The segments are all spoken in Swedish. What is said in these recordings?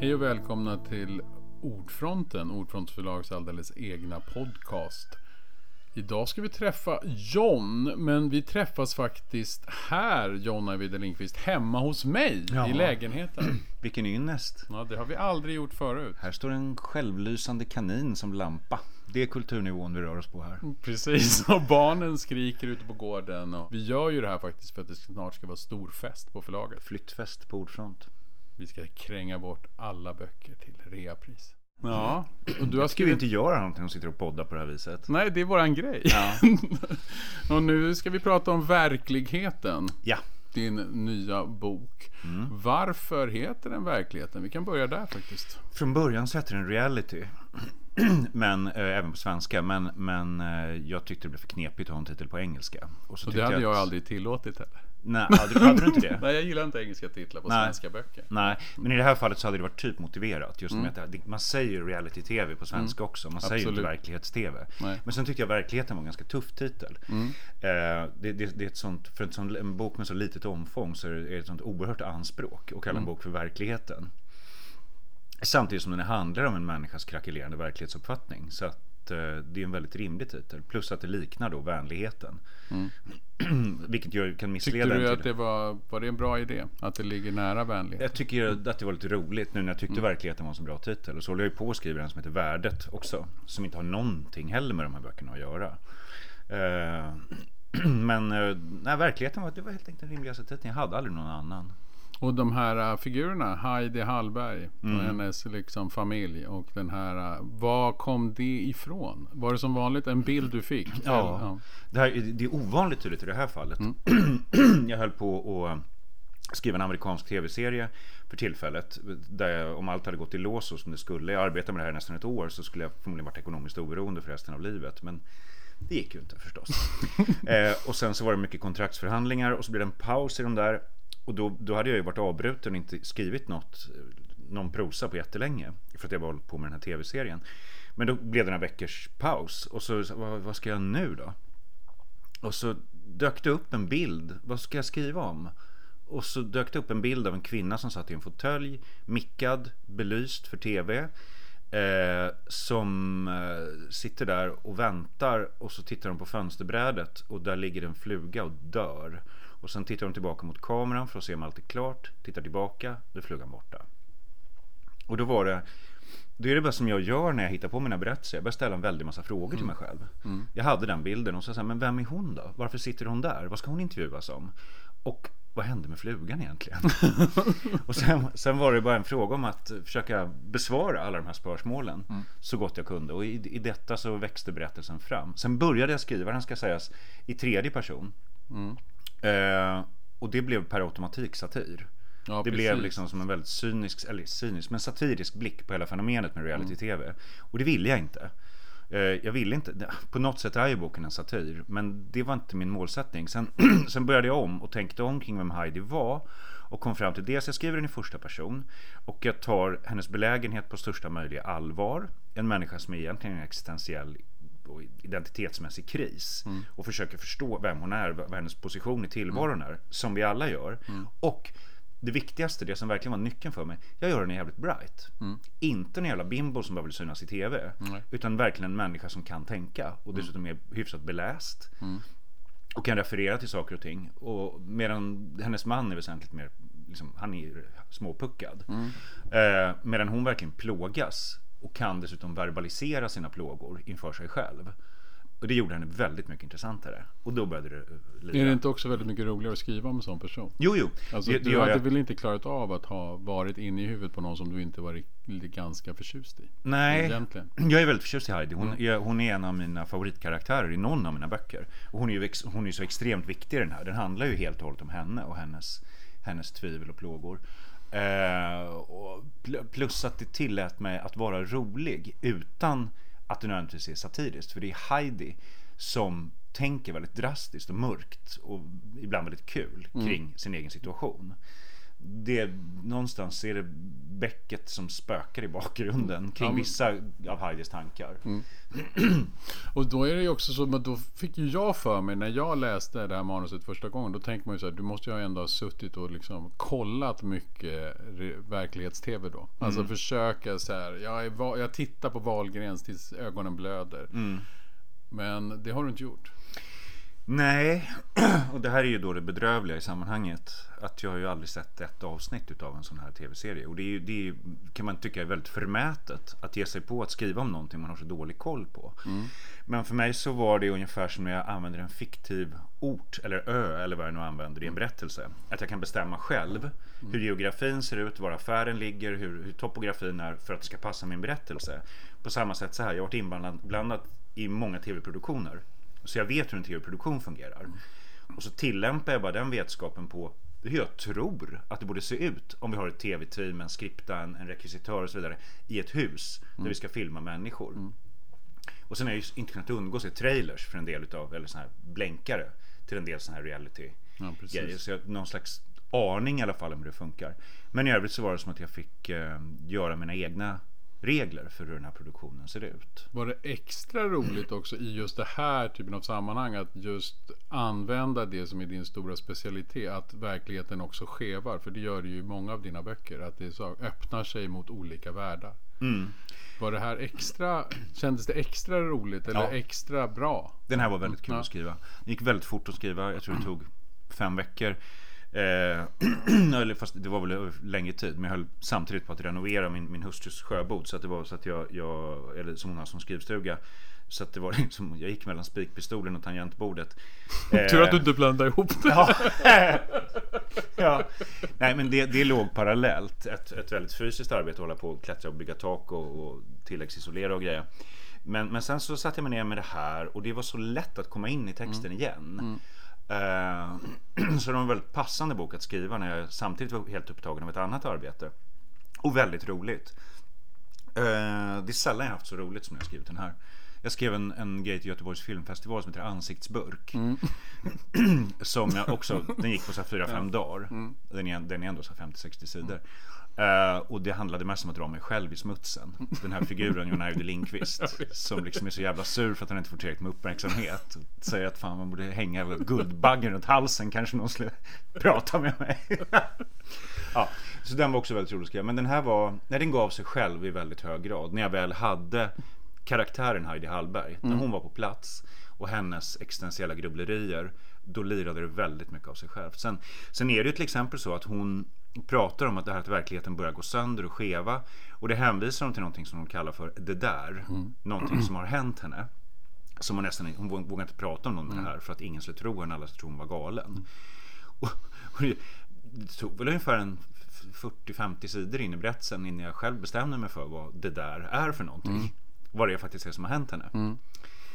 Hej och välkomna till Ordfronten, Ordfronts förlags alldeles egna podcast. Idag ska vi träffa John, men vi träffas faktiskt här, John Ajvide Lindqvist, hemma hos mig Ja. i lägenheten. Vilken ynnest. Ja, det har vi aldrig gjort förut. Här står en självlysande kanin som lampa. Det är kulturnivån vi rör oss på här. Precis, och barnen skriker ute på gården. Och vi gör ju det här faktiskt för att det snart ska vara stor fest på förlaget. Flyttfest på ordfront. Vi ska kränga bort alla böcker till reapris. Ja, och du har Ska vi skrivit... inte göra någonting och sitter och poddar på det här viset? Nej, det är våran grej. Ja. och nu ska vi prata om verkligheten. ja. Din nya bok. Mm. Varför heter den Verkligheten? Vi kan börja där faktiskt. Från början så hette den reality. men, eh, även på svenska. Men, men eh, jag tyckte det blev för knepigt att ha en titel på engelska. så Och det hade jag att- aldrig tillåtit heller. Nej, hade, hade du inte det? Nej, jag gillar inte engelska titlar på Nej. svenska böcker. Nej, men i det här fallet så hade det varit typ motiverat. Just Mm. att man säger ju reality-tv på svenska också. Man säger ju inte Absolut. verklighets-tv. Men sen tyckte jag verkligheten var en ganska tuff titel. Mm. Eh, det, det, det är ett sånt, för en, sån, en bok med så litet omfång så är det ett sånt oerhört anspråk att kalla Mm. en bok för verkligheten. Samtidigt som den handlar om en människas krackelerande verklighetsuppfattning. Så att eh, det är en väldigt rimlig titel. Plus att det liknar då vänligheten. Vilket ju kan Mm. missleda Tyckte du att det var, var det en bra idé? Att det ligger nära vänlighet? Jag tycker att det var lite roligt nu när jag tyckte Mm. verkligheten var en så bra titel. Och så håller jag ju på att skriva en som heter Värdet också. Som inte har någonting heller med de här böckerna att göra. Eh, men eh, nej, verkligheten var, det var helt enkelt den rimligaste titeln. Jag hade aldrig någon annan. Och de här äh, figurerna, Heidi Hallberg Mm. och hennes liksom, familj och den här, äh, var kom det ifrån? Var det som vanligt en bild du fick? Ja. Eller- Det, här, det är ovanligt tydligt i det här fallet. jag höll på att skriva en amerikansk tv-serie för tillfället. Där jag, om allt hade gått i lås och som det skulle. Jag arbetade med det här nästan ett år så skulle jag förmodligen varit ekonomiskt oberoende för resten av livet. Men det gick ju inte förstås. eh, och sen så var det mycket kontraktsförhandlingar och så blev det en paus i de där. Och då, då hade jag ju varit avbruten och inte skrivit något, någon prosa på jättelänge. För att jag var hållit på med den här tv-serien. Men då blev det några veckors paus. Och så, vad, vad ska jag nu då? Och så dök det upp en bild. Vad ska jag skriva om? Och så dök det upp en bild av en kvinna som satt i en fåtölj, mickad, belyst för tv. Eh, som eh, sitter där och väntar och så tittar hon på fönsterbrädet och där ligger en fluga och dör. Och sen tittar hon tillbaka mot kameran för att se om allt är klart. Tittar tillbaka, då är flugan borta. Och då var det då är det bara som jag gör när jag hittar på mina berättelser. Jag börjar ställa en väldig massa frågor till mig själv. Jag hade den bilden och så sa men vem är hon då? Varför sitter hon där? Vad ska hon intervjuas om? Och vad hände med flugan egentligen? och sen, sen var det bara en fråga om att försöka besvara alla de här spörsmålen så gott jag kunde. Och i, i detta så växte berättelsen fram. Sen började jag skriva den, ska sägas, i tredje person. Eh, och det blev per automatik satir. Ja, det precis. blev liksom som en väldigt cynisk, eller cynisk, men satirisk blick på hela fenomenet med reality-tv. Och det ville jag inte. Eh, Jag ville inte, på något sätt är ju boken en satir, men det var inte min målsättning. Sen, sen började jag om och tänkte om kring vem Heidi var och kom fram till dels jag skriver den i första person och jag tar hennes belägenhet på största möjliga allvar. En människa som är egentligen en existentiell och identitetsmässig kris och försöker förstå vem hon är, vad hennes position i tillvaron är, som vi alla gör. Och det viktigaste, det som verkligen var nyckeln för mig, jag gör den jävligt bright. Inte en jävla bimbo som bara vill synas i TV, Nej. utan verkligen en människa som kan tänka och dessutom är hyfsat beläst. Och kan referera till saker och ting. Och medan hennes man är väsentligt mer, liksom, han är ju småpuckad. Eh, medan hon verkligen plågas och kan dessutom verbalisera sina plågor inför sig själv. Och det gjorde henne väldigt mycket intressantare. Och då började det eh, lira. Är det inte också väldigt mycket roligare att skriva om en sån person? Jo, jo. Alltså, det, det du hade jag. väl inte klarat av att ha varit inne i huvudet på någon som du inte var riktigt ganska förtjust i? Nej, Egentligen. jag är väldigt förtjust i Heidi. Hon, Mm. är, hon är en av mina favoritkaraktärer i någon av mina böcker. Och hon är ju ex, hon är så extremt viktig i den här. Den handlar ju helt och hållet om henne och hennes, hennes tvivel och plågor. Eh, plus att det tillät mig att vara rolig utan att det nödvändigtvis är satiriskt. För det är Heidi som tänker väldigt drastiskt och mörkt och ibland väldigt kul Mm. kring sin egen situation. Det, någonstans är det bäcket som spökar i bakgrunden kring Ja, men- vissa av Heidis tankar. Och då är det ju också så, men då fick ju jag för mig när jag läste det här manuset första gången. Då tänkte man ju så här, du måste ju ändå ha suttit och liksom kollat mycket verklighets-tv då. Alltså försöka så här, jag, jag tittar på Wahlgrens tills ögonen blöder. Men det har du inte gjort. Nej, och det här är ju då det bedrövliga i sammanhanget. Att jag har ju aldrig sett ett avsnitt utav en sån här tv-serie. Och det, är ju, det är, ju- kan man tycka är väldigt förmätet att ge sig på att skriva om någonting man har så dålig koll på. Men för mig så var det ungefär som när jag använder en fiktiv ort eller ö eller vad jag nu använder i en berättelse. Att jag kan bestämma själv hur geografin ser ut, var affären ligger, hur, hur topografin är för att det ska passa min berättelse. På samma sätt så här, jag har varit inblandad i många tv-produktioner. Så jag vet hur en tv-produktion fungerar. Och så tillämpar jag bara den vetskapen på hur jag tror att det borde se ut om vi har ett tv-team, en skripta, en, en rekvisitör och så vidare i ett hus där vi ska filma människor. Och sen har jag ju inte kunnat undgå att se trailers för en del utav, eller sån här blänkare till en del sån här reality Ja, grejer. Så jag har någon slags aning i alla fall om hur det funkar. Men i övrigt så var det som att jag fick eh, göra mina egna regler för hur den här produktionen ser ut. Var det extra roligt också i just det här typen av sammanhang att just använda det som är din stora specialitet, att verkligheten också skevar, för det gör det ju i många av dina böcker, att det så öppnar sig mot olika världar. Mm. Var det här extra, kändes det extra roligt eller Ja. extra bra? Den här var väldigt kul att skriva. Det gick väldigt fort att skriva. Jag tror det tog fem veckor. Eh, fast det var väl över längre tid. Men jag höll samtidigt på att renovera min, min hustrus sjöbod. Så att det var så att jag, jag eller som hon har som skrivstuga. Så att det var liksom, jag gick mellan spikpistolen och tangentbordet. Eh, Tur att du inte blandade ihop det. Ja. ja. Nej men det, det låg parallellt. Ett, ett väldigt fysiskt arbete att hålla på och klättra och bygga tak och, och tilläggsisolera och grejer. Men, men sen så satte jag mig ner med det här och det var så lätt att komma in i texten igen. Eh, Eh, så det var en väldigt passande bok att skriva när jag samtidigt var helt upptagen av ett annat arbete. Och väldigt roligt. Eh, det är sällan jag haft så roligt som när jag skrivit den här. Jag skrev en, en grej till Göteborgs filmfestival som heter Ansiktsburk. som jag också, den gick på så här 4-5 dagar. Den, är, den är ändå så här 50-60 sidor. Eh, och det handlade mest om att dra mig själv i smutsen. Den här figuren, Ajvide Lindqvist. som liksom är så jävla sur för att han inte får tillräckligt med uppmärksamhet. Och säger att fan man borde hänga guldbaggen runt halsen. Kanske någon skulle prata med mig. Ja, så den var också väldigt rolig att skriva. Men den här var, när den gav sig själv i väldigt hög grad. När jag väl hade karaktären Heidi Hallberg. När hon var på plats och hennes existentiella grubblerier. Då lirade det väldigt mycket av sig själv. Sen, sen är det ju till exempel så att hon pratar om att det här att verkligheten börjar gå sönder och skeva. Och det hänvisar hon till någonting som hon kallar för det där. Någonting som har hänt henne. Som hon nästan hon våg- vågar inte prata om någon med det här för att ingen skulle tro henne, alla skulle tro hon var galen. Och, och det, det tog väl ungefär en 40-50 sidor in i berättelsen innan jag själv bestämde mig för vad det där är för någonting. Vad det är faktiskt är som har hänt henne.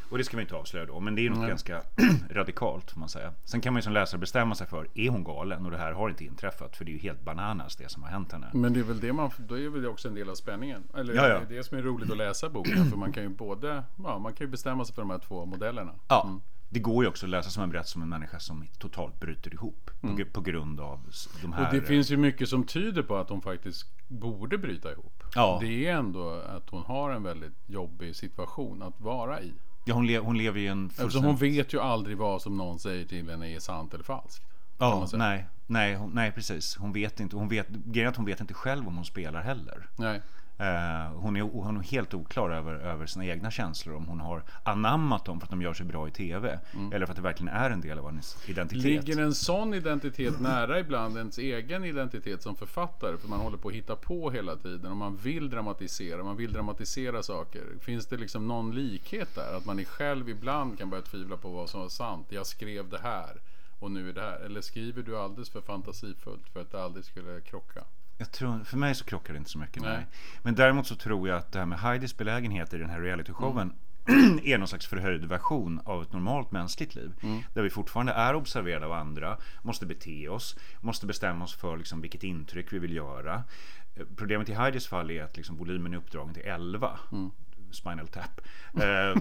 Och det ska vi inte avslöja då, men det är något ganska radikalt får man säga. Sen kan man ju som läsare bestämma sig för, är hon galen? Och det här har inte inträffat, för det är ju helt bananas det som har hänt henne. Men det är väl det man, då är väl det också en del av spänningen. Eller Ja, ja. det är det som är roligt att läsa boken. För man kan ju både, ja man kan ju bestämma sig för de här två modellerna. Ja, det går ju också att läsa som en berättelse om en människa som totalt bryter ihop på, gr- på grund av de här... Och det finns ju mycket som tyder på att hon faktiskt borde bryta ihop. Ja. Det är ändå att hon har en väldigt jobbig situation att vara i. Ja, hon, le- hon lever i en Eftersom hon vet ju aldrig vad som någon säger till henne är sant eller falskt. Ja, nej, nej, hon, nej, precis. Hon vet inte. Hon vet, grejen är att hon vet inte själv om hon spelar heller. Nej. Eh, hon, är, hon är helt oklar över, över sina egna känslor. Om hon har anammat dem för att de gör sig bra i TV. Eller för att det verkligen är en del av hennes identitet. Ligger en sån identitet nära ibland ens egen identitet som författare? För man håller på att hitta på hela tiden och man vill dramatisera, man vill dramatisera saker. Finns det liksom någon likhet där? Att man själv ibland kan börja tvivla på vad som var sant. Jag skrev det här och nu är det här. Eller skriver du alldeles för fantasifullt för att det aldrig skulle krocka? Jag tror, för mig så krockar det inte så mycket. Nej. Nej. Men däremot så tror jag att det här med Heidis belägenhet i den här realityshowen är någon slags förhöjd version av ett normalt mänskligt liv. Där vi fortfarande är observerade av andra, måste bete oss, måste bestämma oss för liksom vilket intryck vi vill göra. Eh, Problemet i Heidis fall är att liksom volymen i uppdragen till 11. Spinal Tap. Eh,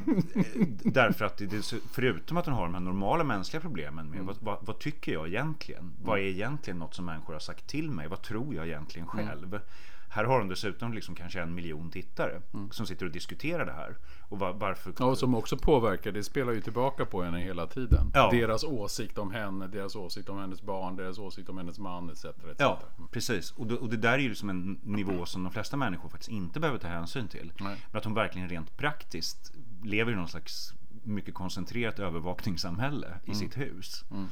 därför att det, förutom att hon har de här normala mänskliga problemen med vad, vad, vad, tycker jag egentligen? Vad är egentligen något som människor har sagt till mig? Vad tror jag egentligen själv? Här har de dessutom liksom kanske en miljon tittare mm. som sitter och diskuterar det här. Och var, varför... Ja, och som också påverkar. Det spelar ju tillbaka på henne hela tiden. Ja. Deras åsikt om henne, deras åsikt om hennes barn, deras åsikt om hennes man etc. etc. Ja, precis. Och det, och det där är ju liksom en nivå som de flesta människor faktiskt inte behöver ta hänsyn till. Nej. Men att hon verkligen rent praktiskt lever i någon slags mycket koncentrerat övervakningssamhälle i mm. sitt hus. Mm.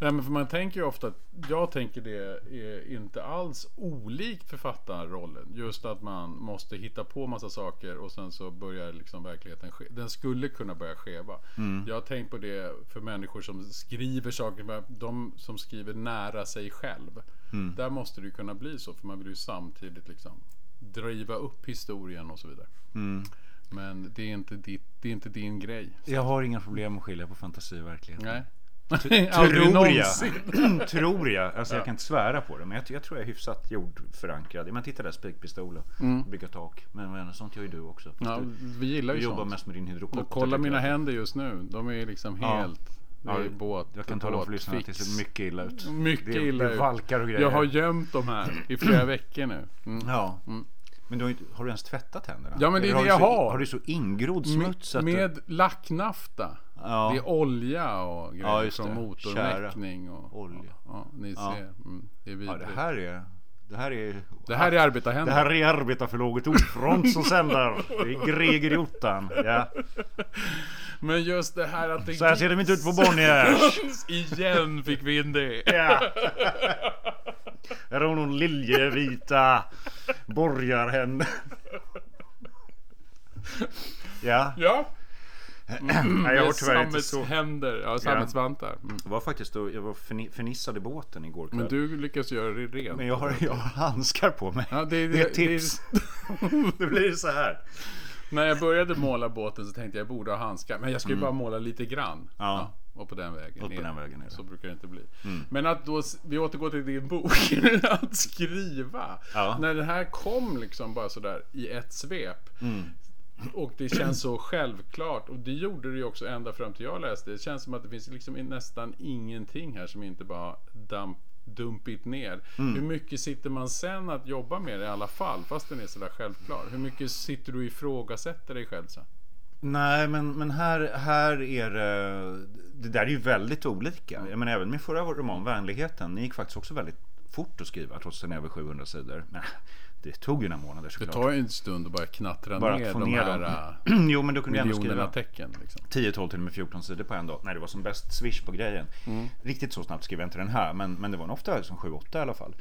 Nej, men för man tänker ju ofta att jag tänker det är inte alls olikt författarrollen. Just att man måste hitta på massa saker och sen så börjar liksom verkligheten ske. Den skulle kunna börja skeva. Mm. Jag har tänkt på det för människor som skriver saker, de som skriver nära sig själv. Mm. Där måste det ju kunna bli så för man vill ju samtidigt liksom driva upp historien och så vidare. Mm. Men det är, inte ditt, det är inte din grej. Jag har inga problem att skilja på fantasi och verklighet. Nej. Tror jag. tror jag. Alltså ja. jag kan inte svära på det. Men jag, jag tror jag är hyfsat jordförankrad. Men titta där, spikpistol och mm. bygga tak. Men, men sånt gör ju du också. Ja, du, vi gillar ju du jobbar mest med din hydrokopter. Och kolla mina händer just nu. De är liksom helt... Ja. Det är båt, jag kan tala om för lyssnarna att det ser mycket illa ut. Mycket det, illa det valkar och grejer. Jag har gömt de här i flera veckor nu. Mm. Ja. Mm. Men du har, har, du ens tvättat händerna? Ja men det är det jag har. Har du så ingrodd smuts? Med, med lacknafta. Ja. Det är olja och grejer ja, från motormäckning. Och, olja. Ja, ni ser. Mm, det, är det här är... Det här är... Det här är arbetarhänder. Det här är arbetarförlaget Ordfront som sänder. Det är Greger Jottan. Ja. Men just det här att det... Så här ser de inte ut på Bonniers. Igen fick vi in det. Ja. Här har hon liljevita borgarhänder. Ja. Ja. Mm, Nej, jag var tyvärr inte så... händer, ja sammetsvantar. Mm. Jag var faktiskt då, jag var förnissad i båten igår kväll. Men du lyckas göra det rent. Men jag har, jag har handskar på mig. Ja, det, det, det är ett tips. Det, det blir så här. När jag började måla båten så tänkte jag jag borde ha handskar. Men jag ska ju mm. bara måla lite grann. Ja. ja. Och på den vägen, och på den vägen Så brukar det inte bli. Mm. Men att då, vi återgår till din bok. att skriva. Ja. När det här kom liksom bara sådär i ett svep. Mm. Och det känns så självklart. Och det gjorde det ju också ända fram till jag läste. Det känns som att det finns liksom nästan ingenting här som inte bara damp, dumpit ner. Mm. Hur mycket sitter man sen att jobba med det i alla fall? Fast den är sådär självklar. Hur mycket sitter du och ifrågasätter dig själv sen? Nej, men, men här, här är det... Det där är ju väldigt olika. Jag menar, även min förra roman, Vänligheten, det gick faktiskt också väldigt fort att skriva trots den är över 700 sidor. Men det tog ju några månader såklart. Det tar ju en stund att bara knattra bara ner, de här dem. jo, men då kunde miljonerna tecken. Liksom. 10, 12 till och med 14 sidor på en dag. När det var som bäst swish på grejen. Mm. Riktigt så snabbt skrev jag inte den här. Men, men det var nog ofta som 7-8 i alla fall.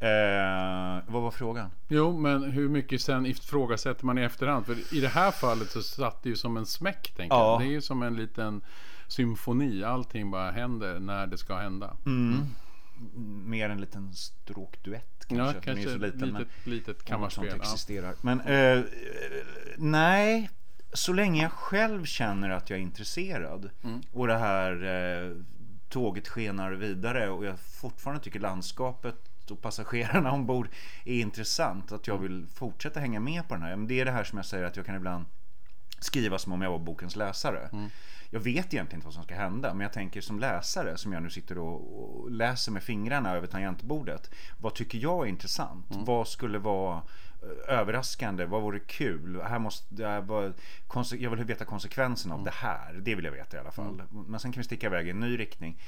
Eh, vad var frågan? Jo, men hur mycket sen ifrågasätter man i efterhand? För i det här fallet så satt det ju som en smäck, tänker ja. jag. Det är ju som en liten symfoni. Allting bara händer när det ska hända. Mm. Mm. Mer en liten stråkduett kanske. Ja, kanske är så liten, litet, men litet kammarspel. existerar. Ja. Men eh, nej, så länge jag själv känner att jag är intresserad mm. och det här eh, tåget skenar vidare och jag fortfarande tycker landskapet och passagerarna ombord är intressant. Att jag vill fortsätta hänga med på den här. det är det här som jag säger att jag kan ibland skriva som om jag var bokens läsare. Mm. Jag vet egentligen inte vad som ska hända, men jag tänker som läsare, som jag nu sitter och, läser med fingrarna över tangentbordet. Vad tycker jag är intressant? Mm. Vad skulle vara eh, överraskande? Vad vore kul? Här måste, jag vill veta konsekvenserna av mm. det här. Det vill jag veta i alla fall. Mm. Men sen kan vi sticka iväg i en ny riktning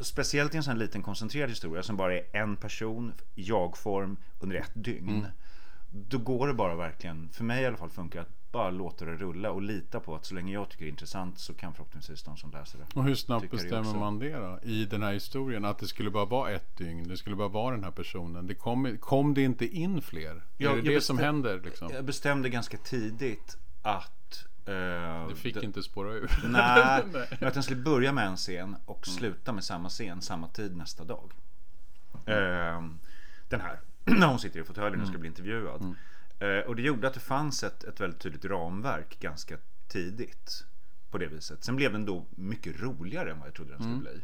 speciellt i en sån här liten koncentrerad historia som bara är en person, jag-form, under ett dygn. Mm. Då går det bara verkligen, för mig i alla fall funkar att bara låta det rulla och lita på att så länge jag tycker det är intressant så kan förhoppningsvis de som läser det Och hur snabbt bestämmer man det då? I den här historien? Att det skulle bara vara ett dygn? Det skulle bara vara den här personen? Det kom, kom det inte in fler? Ja, är det det som händer? Liksom? Jag bestämde ganska tidigt att Uh, det fick det, inte spåra ur. Nej, men att den skulle börja med en scen och mm. sluta med samma scen samma tid nästa dag. Uh, den här, när hon sitter i fåtöljen och ska mm. bli intervjuad. Mm. Uh, och det gjorde att det fanns ett, ett väldigt tydligt ramverk ganska tidigt. På det viset. Sen blev den då mycket roligare än vad jag trodde den skulle mm. bli.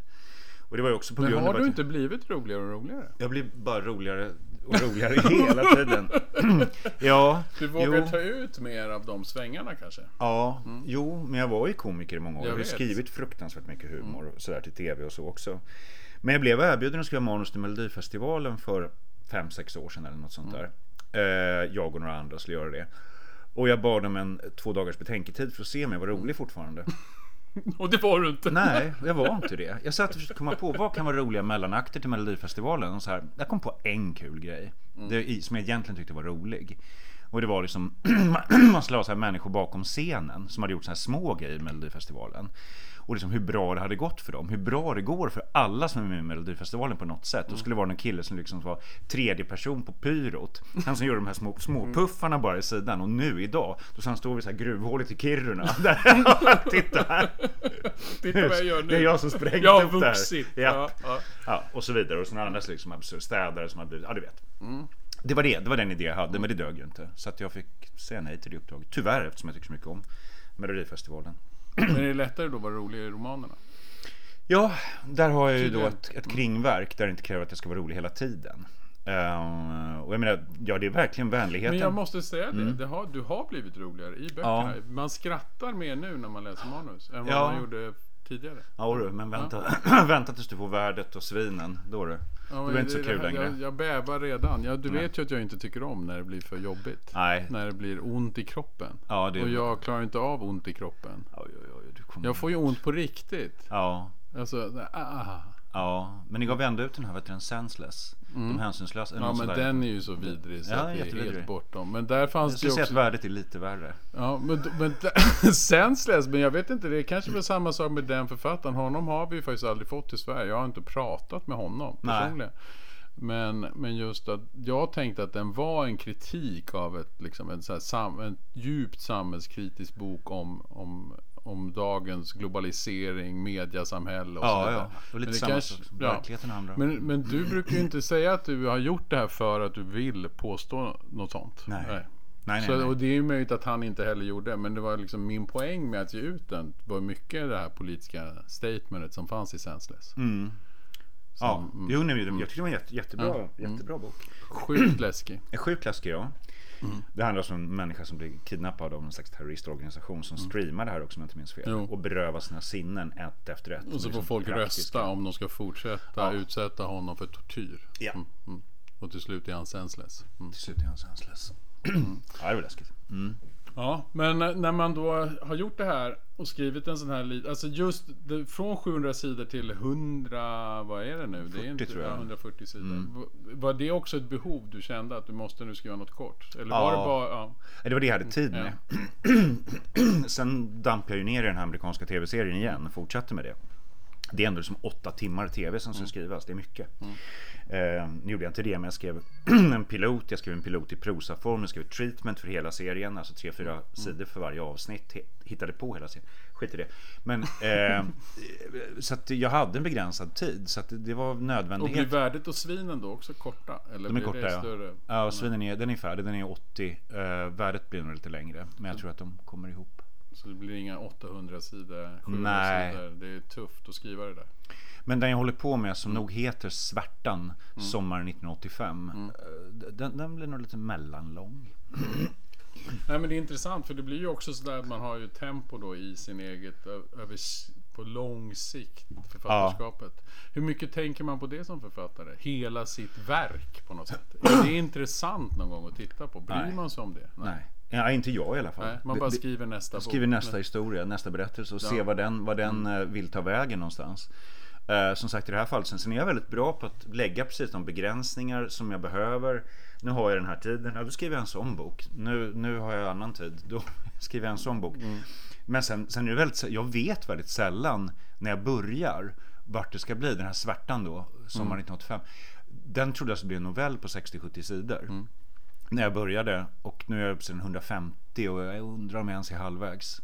Och det var också på Men grund har du inte blivit roligare och roligare? Jag blir bara roligare och roligare hela tiden. ja, Du vågar jo, ta ut mer av de svängarna kanske? ja, jo, men jag var ju komiker i många år. Jag Jag har skrivit fruktansvärt mycket humor och sådär till tv och så också. Men jag blev erbjuden att skriva manus till Melodifestivalen för 5-6 år sedan eller något sånt där. Eh, jag och några andra skulle göra det. Och jag bad om en två dagars betänketid för att se om jag var rolig fortfarande. Och det var du inte. Nej, jag var inte det. Jag satt och försökte komma på vad kan vara roliga mellanakter till Melodifestivalen. Och så här, jag kom på en kul grej. Det, som jag egentligen tyckte var rolig. Och det var liksom, man skulle ha så här människor bakom scenen som hade gjort så här små grejer i Melodifestivalen. Och liksom hur bra det hade gått för dem. Hur bra det går för alla som är med i Melodifestivalen på något sätt. Då skulle det vara en kille som liksom var tredje person på pyrot. Han som gjorde de här små, små puffarna bara i sidan. Och nu idag, då ska han stå vid så här gruvhålet i Kiruna. Där, titta här. Titta vad jag gör nu. Det är jag som sprängt Jag har upp det här. vuxit. Ja. Ja, ja. Och så vidare. Och sådana andra liksom absurda städare som hade blivit, ja du vet. Mm. Det var det, det var den idé jag hade, men det dög ju inte. Så att jag fick säga nej till det uppdraget. Tyvärr, eftersom jag tycker så mycket om Melodifestivalen. Men är det lättare då att vara rolig i romanerna? Ja, där har jag ju då ett, ett kringverk där det inte kräver att jag ska vara rolig hela tiden. Eh, och jag menar, ja det är verkligen vänligheten. Men jag måste säga det, det har, du har blivit roligare i böckerna. Mm. Ja. Man skrattar mer nu när man läser manus än vad Ja. man gjorde tidigare. Ja du, men vänta, vänta tills du får värdet och svinen. Då du. Ja, det blir inte så kul här- längre. Jag, jag bävar redan. Ja, du vet ju att jag inte tycker om när det blir för jobbigt. Nej. När det blir ont i kroppen. Ja, det Och jag klarar inte av ont i kroppen. Oj, oj, oj. Jag får ju ont på riktigt. Ja, Alltså, ah. Ja. Men ni gav ändå ut den här, vad heter den, Senseless? De hänsynslösa. Mm. Ja men den är ju så vidrig så Ja, att det är helt bortom. Men där fanns Jag det skulle säga att värdet är lite värre. Ja men, men senseless, men jag vet inte, det är kanske väl samma sak med den författaren. Honom har vi ju faktiskt aldrig fått till Sverige. Jag har inte pratat med honom Nej. personligen. Men, men just att jag tänkte att den var en kritik av ett, liksom en, så sam, en djupt samhällskritisk bok om, om, om dagens globalisering, mediasamhälle och så Ja, vidare. ja. Och Men lite det samma kanske- sak. ja. Verkligheten andra. Men, men du brukar ju inte säga att du har gjort det här för att du vill påstå något sånt. Nej. Nej, nej, Så, nej. Och det är ju möjligt att han inte heller gjorde det. Men det var liksom min poäng med att ge ut den. var mycket det här politiska statementet som fanns i Senseless. Mm. Ja, Som- mm. jo, nej, jag tyckte det var en jätte, jättebra, Ja. jättebra bok. Sjukt läskig. En sjuk läskig, ja. Mm. Det handlar alltså om en människa som blir kidnappad av en slags terroristorganisation som streamar det här också om jag inte minns fel. Mm. Jo. Och berövar sina sinnen ett efter ett. Och så får liksom folk praktiska. rösta om de ska fortsätta Ja. utsätta honom för tortyr. Ja. Mm, mm. Och till slut är han senseless. Mm. Till slut är han senseless. ja, det var läskigt. Mm. Ja, men när- man då har gjort det här och skrivit en sån här lit, alltså just det, från 700 sidor till 100, vad är det nu? Det är 40 inte, tror jag. Ja, 140 sidor. Mm. Var det också ett behov du kände att du måste nu skriva något kort? Eller Ja. var det bara, ja. Det var det jag hade tid Ja. med. Sen damp jag ju ner i den här amerikanska tv-serien igen och fortsatte med det. Det är ändå som åtta timmar tv som ska Mm. skrivas, det är mycket. Eh, nu gjorde jag inte det, men jag skrev en pilot, jag skrev en pilot i prosaform, jag skrev treatment för hela serien, alltså tre, fyra Mm. sidor för varje avsnitt. Hittade på hela serien, skit i det. Men, eh, så att jag hade en begränsad tid, så att det- var Och blir värdet och svinen då också korta? Eller De är korta ja. större? Ja, svinen är, den är färdig, den är 80. Eh, värdet blir nog lite längre, men jag tror att de kommer ihop. Så det blir inga 800 sidor, 700 Nej. sidor. Det är tufft att skriva det där. Men den jag håller på med som Mm. nog heter Svärtan sommaren 1985. Mm. eh, Den, den blir nog lite mellanlång. Nej men det är intressant för det blir ju också sådär att man har ju tempo då i sin eget över, på lång sikt författarskapet. Hur mycket tänker man på det som författare? Hela sitt verk på något sätt. Är det intressant någon gång att titta på? Bryr Nej. man sig om det? Nej. Ja, inte jag i alla fall. Nej, man bara skriver nästa bok. skriver nästa historia, nästa berättelse och Ja. Mm. ser vad den, vad den eh, vill ta vägen någonstans. Eh, som sagt i det här fallet, sen, sen är jag väldigt bra på att lägga precis de begränsningar som jag behöver. Nu har jag den här tiden, ja, då skriver jag en sån bok. Nu, nu har jag annan tid, då skriver jag en sån bok. Mm. Men sen, sen är det väldigt, jag vet väldigt sällan när jag börjar vart det ska bli. Den här svärtan då, sommaren Mm. 1985. Den trodde jag skulle bli en novell på 60-70 sidor. När jag började och nu är jag på 150 och jag undrar om jag ens är halvvägs.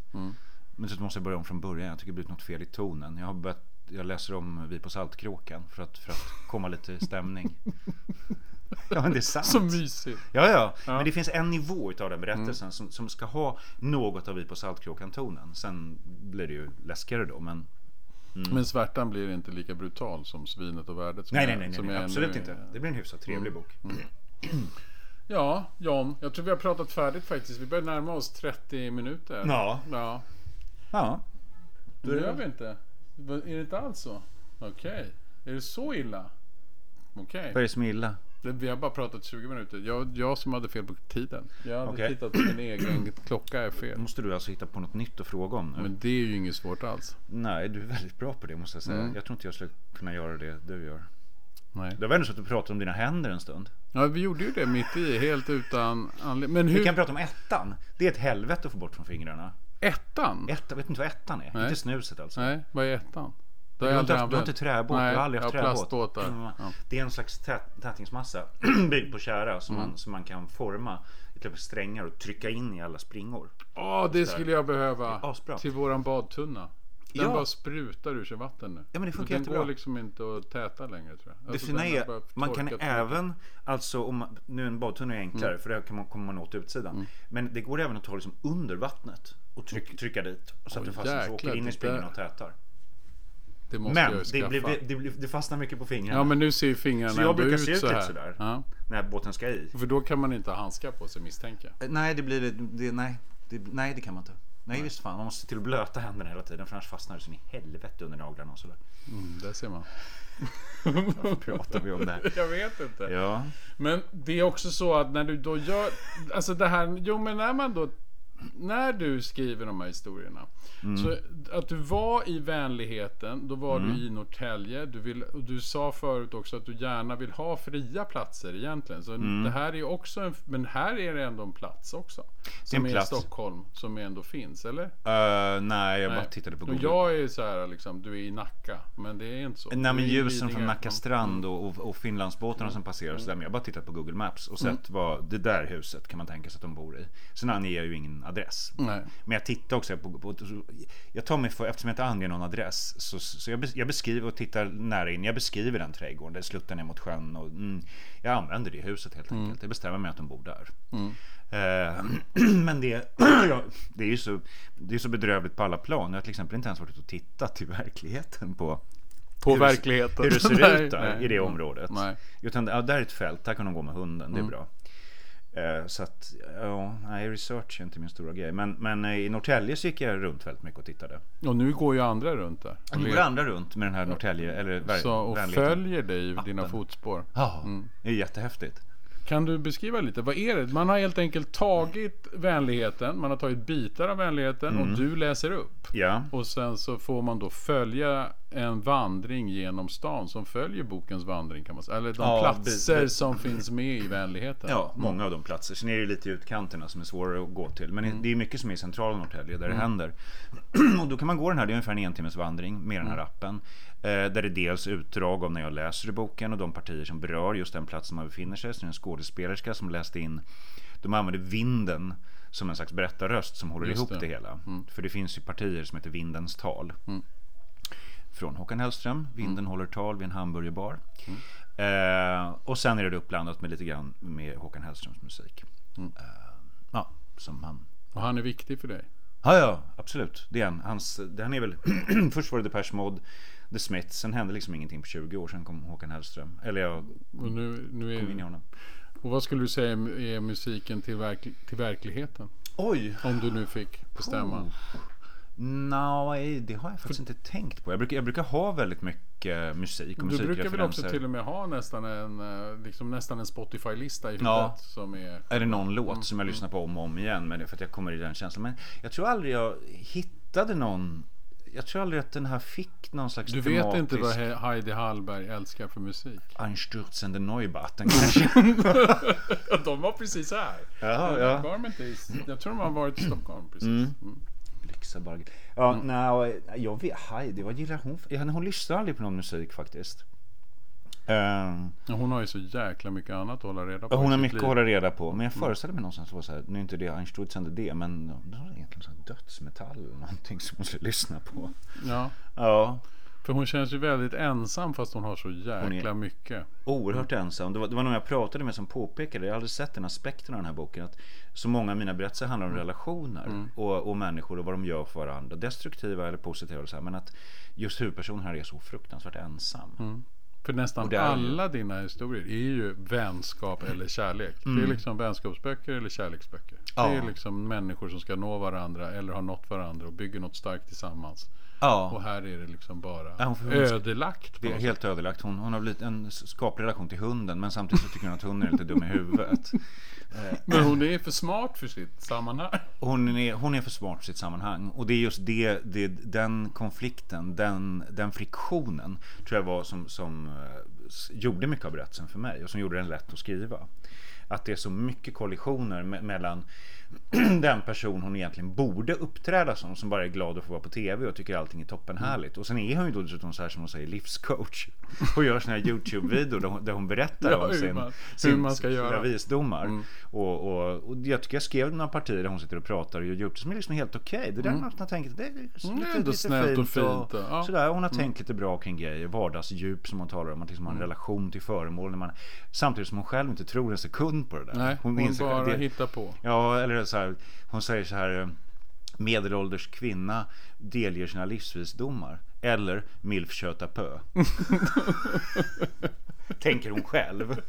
Men så måste jag börja om från början. Jag tycker det blivit något fel i tonen. Jag har börjat jag läser om Vi på Saltkråkan för att, för att komma lite stämning. Ja men det är sant. Så mysigt. Ja, ja, Ja. men det finns en nivå utav den berättelsen som, som ska ha något av Vi på Saltkråkan-tonen. Sen blir det ju läskigare då, men Men svärtan blir inte lika brutal som svinet och värdet. som nej, är- nej, nej, nej, nej absolut ännu- inte. Det blir en hyfsat trevlig bok. Ja, John. Jag tror vi har pratat färdigt faktiskt. Vi börjar närma oss 30 minuter. Ja. Ja. Ja. Det gör vi inte. Är det inte alls så? Okej. Är det så illa? Okej. Vad är det som är illa? Vi har bara pratat 20 minuter. Jag, jag som hade fel på tiden. Jag hade Okej. tittat på min egen klocka är fel. måste du alltså hitta på något nytt att fråga om nu. Men det är ju inget svårt alls. Nej, du är väldigt bra på det måste jag säga. Mm. Jag tror inte jag skulle kunna göra det du gör. Nej. Det var ändå så att du pratade om dina händer en stund. Ja, vi gjorde ju det mitt i, helt utan anledning. Hur... Vi kan prata om ettan. Det är ett helvete att få bort från fingrarna. Ettan? Ettan, vet inte vad ettan är? Nej. Inte snuset alltså. Nej, vad är ettan? Du har, inte haft, du har inte träbåt, Nej, du har aldrig haft träbåt. Mm. Ja. Det är en slags tät, tätningsmassa byggd på tjära som, Mm. man, som man kan forma i typ strängar och trycka in i alla springor. Åh, det skulle jag behöva. Till våran badtunna. Den Ja. bara sprutar ur sig vatten nu. Ja, men det funkar den jättebra. går liksom inte att täta längre tror jag. Det Alltså, fina den har är, man kan torkat för även, alltså om man, nu en badtunna är enklare Mm. för där kan man, kommer man åt utsidan. Men det går även att ta liksom under vattnet och tryck, trycka dit. Så att det fastnar så åker in i det där- och tätar. Det måste Men det, blir, det, blir, det fastnar mycket på fingrarna. Ja men nu ser ju fingrarna Så jag brukar ut se ut så lite här. sådär. Ja. När båten ska i. För då kan man inte ha handskar på sig misstänker jag. Nej, det blir det, det nej, det, nej, det kan man inte. Nej, visst fan. Man måste se till att blöta händerna hela tiden för annars fastnar det så in i helvete under naglarna och sådär. Mm, där ser man. Varför pratar vi om det här? Jag vet inte. Ja. Men det är också så att när du då gör, alltså det här, jo men när man då, när du skriver de här historierna. Mm. Så att du var i vänligheten, då var Mm. du i Norrtälje. Du, vill, och du sa förut också att du gärna vill ha fria platser egentligen. Så Mm. det här är också en, men här är det ändå en plats också. Som en är plats. i Stockholm, som ändå finns, eller? Uh, nej, jag bara Nej. tittade på Och Google. jag är så här liksom, du är i Nacka. Men det är inte så. Nej men är ljusen från. Nacka Mm. strand och, och, och Finlandsbåtarna som passerar och sådär. Men jag bara tittat på Google Maps och sett vad det där huset kan man tänka sig att de bor i. Sen anger jag ju ingen adress. Nej. Men jag tittar också på, på jag tar mig för, eftersom jag inte anger någon adress, så, så jag, jag beskriver och tittar nära in. Jag beskriver den trädgården, där sluttar ner mot sjön och mm, jag använder det huset helt enkelt. Jag bestämmer mig att de bor där. Eh, men det, ja, det är ju så, det är så bedrövligt på alla plan. Jag har till exempel inte ens varit ute och tittat i verkligen på På hur, verkligheten. hur det ser Nej, ut där, nej. i det området. Nej. Utan ja, där är ett fält, där kan de gå med hunden, Mm. det är bra. Eh, Så att, ja, nej, research är inte min stora grej. Men, men eh, i Norrtälje så gick jag runt väldigt mycket och tittade. Och nu går ju andra runt där. Och Nu går andra runt med den här Norrtälje, eller så, och följer dig i dina fotspår. Ja, det är jättehäftigt. Kan du beskriva lite? Vad är det? Man har helt enkelt tagit vänligheten, man har tagit bitar av vänligheten Mm. och du läser upp. Ja, Och sen så får man då följa en vandring genom stan som följer bokens vandring kan man säga. Eller de Ja, platser bi- som finns med i vänligheten. ja, många av de platser. Sen är det lite i utkanterna som är svårare att gå till. Men det är mycket som är i centrala Norrtälje där det händer. Och då kan man gå den här, det är ungefär en entimmes vandring med den här appen. Eh, där det dels utdrag av när jag läser i boken och de partier som berör just den platsen man befinner sig. Så det är en skådespelerska som läste in, de använder vinden som en slags berättarröst som håller Just ihop det. det, hela. För det finns ju partier som heter Vindens tal. Från Håkan Hellström, Vinden håller tal vid en hamburgerbar. Eh, och sen är det uppblandat med lite grann med Håkan Hellströms musik. Eh, ja, som han Och han är viktig för dig. Ja, ja, absolut. Det är han. Hans, det, han är väl, först var det Depeche Mode, The Smiths, sen hände liksom ingenting på 20 år, sen kom Håkan Hellström. Eller jag Och, nu, nu kom in i är, honom. och vad skulle du säga är musiken till, verk, till verkligheten? Oj! Om du nu fick bestämma. Nej, det har jag faktiskt inte tänkt på. Jag brukar, jag brukar ha väldigt mycket musik och Du brukar väl musikreferenser. också till och med ha nästan en, eh, liksom nästan en Spotify-lista i huvudet Ja. som är... Är det någon Mm. låt som jag lyssnar på om och om igen, men det är för att jag kommer i den känslan. Men jag tror aldrig jag hittade någon jag tror aldrig att den här fick någon slags Du vet inte vad tematisk- He- Heidi Hallberg älskar för musik? Einstürzende Neubauten kanske. de var precis här. Jaha, ja. Jag tror de har varit i Stockholm precis. Mm. Blixabarg. Ja, nej, jag vet, Heidi, vad gillar hon? för- Ja, hon lyssnar aldrig på någon musik faktiskt. Ja, Hon har ju så jäkla mycket annat att hålla reda på. hon har mycket att liv. hålla reda på. Men jag föreställer mig någonstans att det var så här, nu är inte det Einstürzende det, men det var egentligen så här dödsmetall eller någonting som hon skulle lyssna på. Ja, Ja, för hon känns ju väldigt ensam fast hon har så jäkla mycket. oerhört ensam. Det var, det var någon jag pratade med som påpekade, jag har aldrig sett den aspekten av den här boken, att så många av mina berättelser handlar om relationer och, och människor och vad de gör för varandra. Destruktiva eller positiva och så här, men att just huvudpersonen här är så fruktansvärt ensam. För nästan alla dina historier är ju vänskap eller kärlek. Det är liksom vänskapsböcker eller kärleksböcker. Mm. Ja. Det är liksom människor som ska nå varandra eller har nått varandra och bygger något starkt tillsammans. Ja. Och här är det liksom bara Ja, ödelagt. Det är helt ödelagt. Hon, hon har blivit en skaplig relation till hunden men samtidigt så tycker hon att hunden är lite dum i huvudet. sätt. Men hon är för smart för sitt sammanhang. Hon är, hon är för smart för sitt sammanhang. Och det är just det, det den konflikten, den, den friktionen tror jag var som, som eh, gjorde mycket av berättelsen för mig och som gjorde den lätt att skriva. Att det är så mycket kollisioner me- mellan den person hon egentligen borde uppträda som, som bara är glad att få vara på TV och tycker allting är toppenhärligt. Och sen är hon ju då dessutom så här som hon säger livscoach och gör såna här YouTube-videor där hon, hon berättar Ja, om hur sin, man- hur sin, man ska sina göra. visdomar. Och, och, och jag tycker jag skrev några partier där hon sitter och pratar och gör YouTube som är liksom helt okej. Det där man har tänkt, det är Mm, det är lite, lite snällt och fint och- ja. Mm. Sådär, hon har tänkt lite bra kring grejer, vardagsdjup som hon talar om, att liksom ha en relation till föremål. När man, samtidigt som hon själv inte tror en sekund på det där. Nej, hon, inser bara det- hittar på. Ja, eller så här, hon säger så här eh, medelålders kvinna delger sina livsvisdomar. Eller milf köta pö. Tänker hon själv.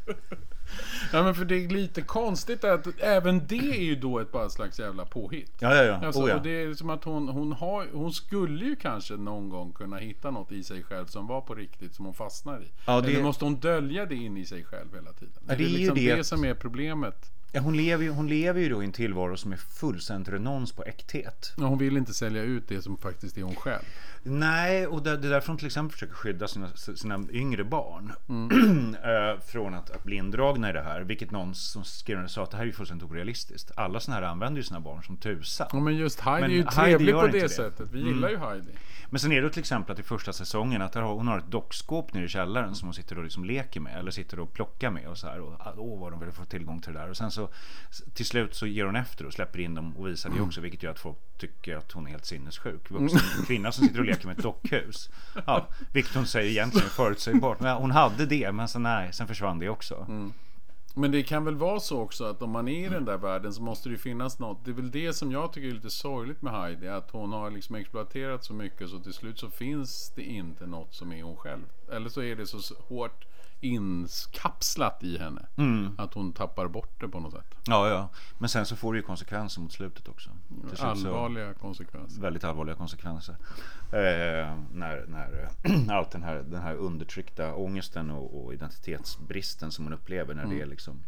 Ja men för det är lite konstigt att även det är ju då ett bara slags jävla påhitt. Ja, ja, ja. Alltså, oh, ja. och det är som att hon, hon, har, hon skulle ju kanske någon gång kunna hitta något i sig själv som var på riktigt som hon fastnar i. Ja, det- Eller måste hon dölja det in i sig själv hela tiden? Ja, det är ju liksom det det som är problemet. Ja, hon, lever ju, hon lever ju då i en tillvaro som är fullständigt renons på äkthet. Och Hon vill inte sälja ut det som faktiskt är hon själv. Nej, och det, är därför hon till exempel försöker skydda sina, sina yngre barn eh, från att, att bli indragna i det här. Vilket någon som skrev sa att det här är ju fullständigt orealistiskt. Alla sådana här använder ju sina barn som tusan. Ja, men just Heidi Men är ju trevlig på det, det. sättet. Vi gillar ju Heidi. Men sen är det till exempel att i första säsongen att har- hon har ett dockskåp nere i källaren som hon sitter och liksom leker med eller sitter och plockar med och så här. Och, åh vad de vill få tillgång till det där. Och sen så till slut så ger hon efter och släpper in dem och visar det också. Vilket gör att folk tycker att hon är helt sinnessjuk. Vuxen kvinna som sitter och leker med ett dockhus. Ja, vilket hon säger egentligen är förutsägbart. Men hon hade det men sen, nej, sen försvann det också. Mm. Men det kan väl vara så också att om man är i den där världen så måste det ju finnas något. Det är väl det som jag tycker är lite sorgligt med Heidi. Att hon har liksom exploaterat så mycket så till slut så finns det inte något som är hon själv. Eller så är det så hårt inkapslat i henne. Att hon tappar bort det på något sätt. Ja, ja. Men sen så får det ju konsekvenser mot slutet också. Till slut så- Allvarliga konsekvenser. väldigt allvarliga konsekvenser. Eh, när när allt den här, den här undertryckta ångesten och, och identitetsbristen som hon upplever när det är liksom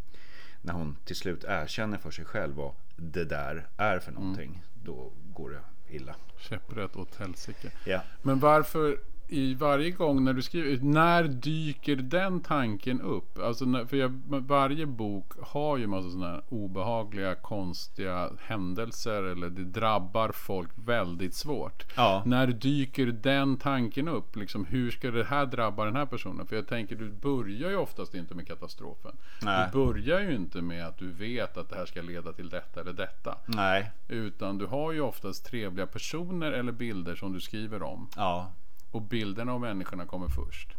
när hon till slut erkänner för sig själv vad det där är för någonting. Då går det illa. Käpprätt åt helsike. Ja. Men varför i varje gång när du skriver, när dyker den tanken upp? Alltså när, för jag, varje bok har ju massa sådana här obehagliga, konstiga händelser eller det drabbar folk väldigt svårt. Ja. När dyker den tanken upp? Liksom, hur ska det här drabba den här personen? För jag tänker, du börjar ju oftast inte med katastrofen. Nej. Du börjar ju inte med att du vet att det här ska leda till detta eller detta. Nej. Utan du har ju oftast trevliga personer eller bilder som du skriver om. Ja. Och bilderna av människorna kommer först.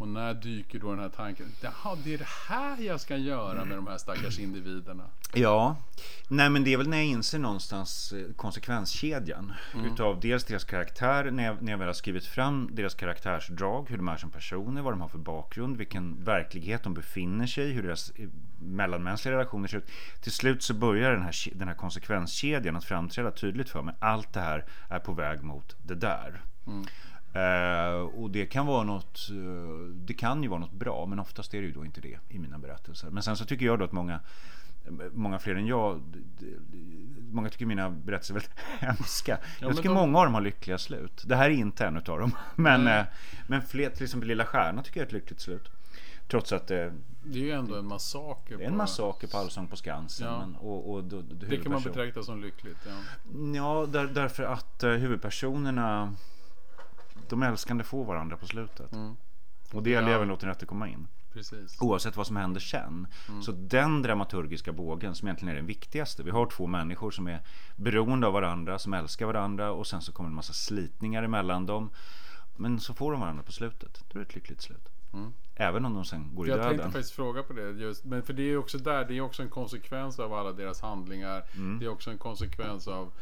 Och när dyker då den här tanken? Jaha, det är det här jag ska göra med de här stackars individerna. Ja, nej men det är väl när jag inser någonstans eh, konsekvenskedjan utav dels deras karaktär, när jag, när jag väl har skrivit fram deras karaktärsdrag, hur de är som personer, vad de har för bakgrund, vilken verklighet de befinner sig i, hur deras eh, mellanmänskliga relationer ser ut. Till slut så börjar den här, den här konsekvenskedjan att framträda tydligt för mig. Allt det här är på väg mot det där. Eh, och det kan vara något eh, Det kan ju vara något bra men oftast är det ju då inte det i mina berättelser. Men sen så tycker jag då att många Många fler än jag Många tycker mina berättelser är väldigt hemska. jag men tycker de- många av dem har lyckliga slut. Det här är inte en utav dem. Men, eh, men fler, till exempel Lilla Stjärna tycker jag är ett lyckligt slut. Trots att eh, Det är ju ändå en massaker. det är en på- massaker på Allsång på Skansen. Ja. Men, och, och, då- Det kan man betrakta som lyckligt. Ja. Ja, där, därför att huvudpersonerna De älskande får varandra på slutet. Mm. Och det gäller Ja. även låta rätt komma in. Precis. Oavsett vad som händer sen. Mm. Så den dramaturgiska bågen som egentligen är den viktigaste. Vi har två människor som är beroende av varandra, som älskar varandra och sen så kommer en massa slitningar emellan dem. Men så får de varandra på slutet. Då är det ett lyckligt slut. Även om de sen går i Mm. Jag tänkte döden. faktiskt fråga på det. Just, men för det är ju också där, det är också en konsekvens av alla deras handlingar. Mm. Det är också en konsekvens av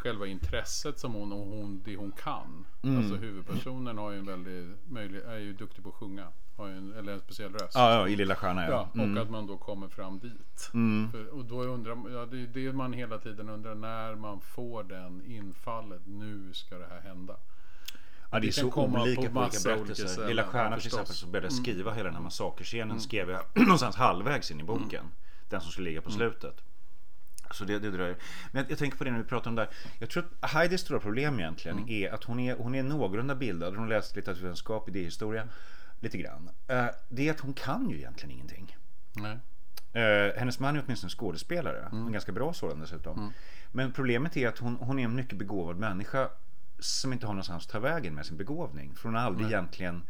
själva intresset som hon och hon, det hon kan. Mm. Alltså huvudpersonen har ju en väldigt möjlig, är ju duktig på att sjunga. Har ju en, eller en speciell röst. Ja, ja, i Lilla Stjärna Ja, ja. och att man då kommer fram dit. Mm. För, och då undrar ja, det är det man hela tiden undrar när man får den infallet. Nu ska det här hända. Ja, det är Det kan så komma olika på olika berättelser. Lilla Stjärna till. Mm. exempel så började jag skriva hela den här massakerscenen skrev jag någonstans halvvägs in i boken. Den som skulle ligga på Mm. slutet. Så det, det dröjer. Men jag, jag tänker på det när vi pratar om det här. Jag tror att Heidis stora problem egentligen Mm. är att hon är, hon är någorlunda bildad. Hon läste litteraturvetenskap, idéhistoria. Lite grann. Eh, det är att hon kan ju egentligen ingenting. Nej. Eh, hennes man är åtminstone skådespelare. En ganska bra sådan dessutom. Men problemet är att hon, hon är en mycket begåvad människa som inte har någonstans att ta vägen med sin begåvning. För hon har aldrig egentligen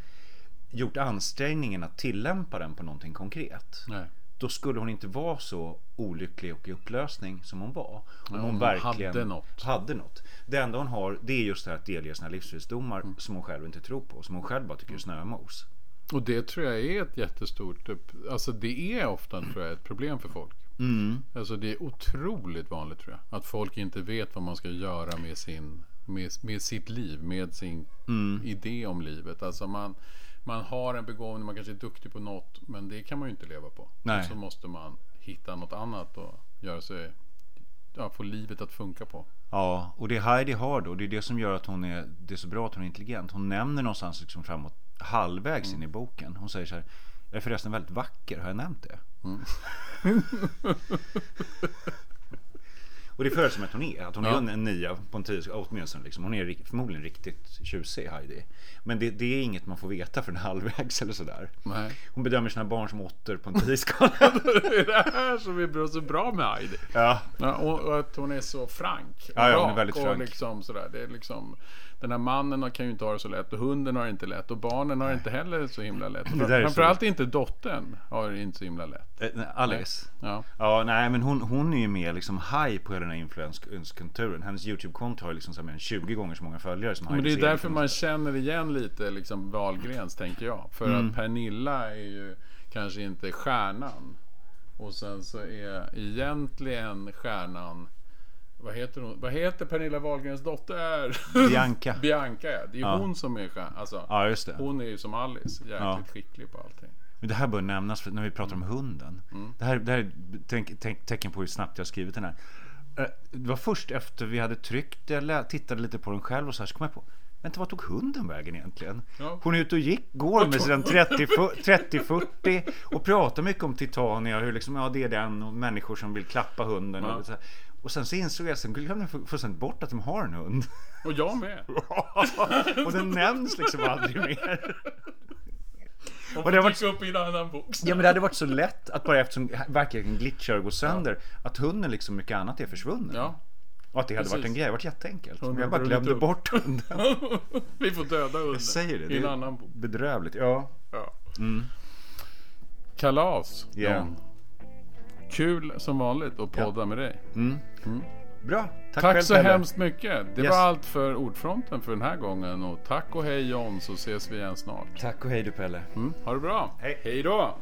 gjort ansträngningen att tillämpa den på någonting konkret. Nej. Då skulle hon inte vara så olycklig och i upplösning som hon var. Om hon hon verkligen hade något. hade något. Det enda hon har det är just det här att delge sina livsvisdomar Mm. som hon själv inte tror på. Som hon själv bara tycker är snömos. Och det tror jag är ett jättestort, alltså det är ofta tror jag ett problem för folk. Mm. Alltså det är otroligt vanligt tror jag. Att folk inte vet vad man ska göra med, sin, med, med sitt liv, med sin Mm. idé om livet. Alltså man, man har en begåvning, man kanske är duktig på något, men det kan man ju inte leva på. Nej. Så måste man hitta något annat och göra sig, ja, få livet att funka på. Ja, och det Heidi har då, det är det som gör att hon är, det är så bra att hon är intelligent. Hon nämner någonstans liksom framåt halvvägs in i boken. Hon säger så här, jag är förresten väldigt vacker, har jag nämnt det? och det föreställer att hon är, att hon Ja. är en, nia på en tio, åtminstone liksom. Hon är förmodligen riktigt tjusig Heidi. Men det, det är inget man får veta för en halvvägs eller sådär. Nej. Hon bedömer sina barn som åttor på en tioskala. det är det här som är så bra med Heidi. ja, Ja, och, och att hon är så frank. och Ja, ja, hon är väldigt och frank. Liksom sådär. Det är liksom, den här mannen kan ju inte ha det så lätt och hunden har det inte lätt och barnen har det inte heller så himla lätt. Framförallt inte dottern har det inte så himla lätt. Eh, nej, Alice. Ja. Ja, nej men hon, hon är ju med liksom high på hela den här influenskulturen. Hennes YouTube-konto har ju liksom så mer än 20 gånger så många följare som Men det är därför man känner igen lite liksom Wahlgrens tänker jag. För Mm. att Pernilla är ju kanske inte stjärnan. Och sen så är egentligen stjärnan vad heter hon? Vad heter Pernilla Wahlgrens dotter? Bianca. Bianca ja. Det är Ja. hon som är. Alltså, Ja, just det. Hon är ju som Alice. Jäkligt Ja. skicklig på allting. Men det här bör nämnas när vi pratar om hunden. Mm. Det, här, det här är tänk, tänk, tecken på hur snabbt jag har skrivit den här. Eh, Det var först efter vi hade tryckt, jag lä- tittade lite på den själv och så här så kom jag på Vänta, vad tog hunden vägen egentligen? Ja. Hon är ute och gick, går med sin 30-40 och pratar mycket om Titania, hur liksom, ja det är den och människor som vill klappa hunden. Ja. Och, så här. Och sen så insåg jag, sen glömde jag fullständigt bort att de har en hund. Och jag med. och den nämns liksom aldrig mer. Och det det har var varit- upp i en annan bok. Ja men det hade varit så lätt att bara eftersom verkligen glitchar och går sönder att hunden liksom mycket annat är försvunnen. Ja. Och att det hade varit en Precis. grej, det hade varit jätteenkelt. Men Hunden jag bara glömde upp. bort hunden. Vi får döda hunden. Jag säger det. Det en är annan bok. Bedrövligt. Ja. Ja. Mm. Kalas. Ja. John. Kul som vanligt att podda ja. med dig. Mm. Mm. Bra. Tack, tack själv, så Pelle. hemskt mycket. Det yes. var allt för Ordfronten för den här gången. Och tack och hej John, så ses vi igen snart. Tack och hej du Pelle. Mm. Ha det bra. Hej, hej då.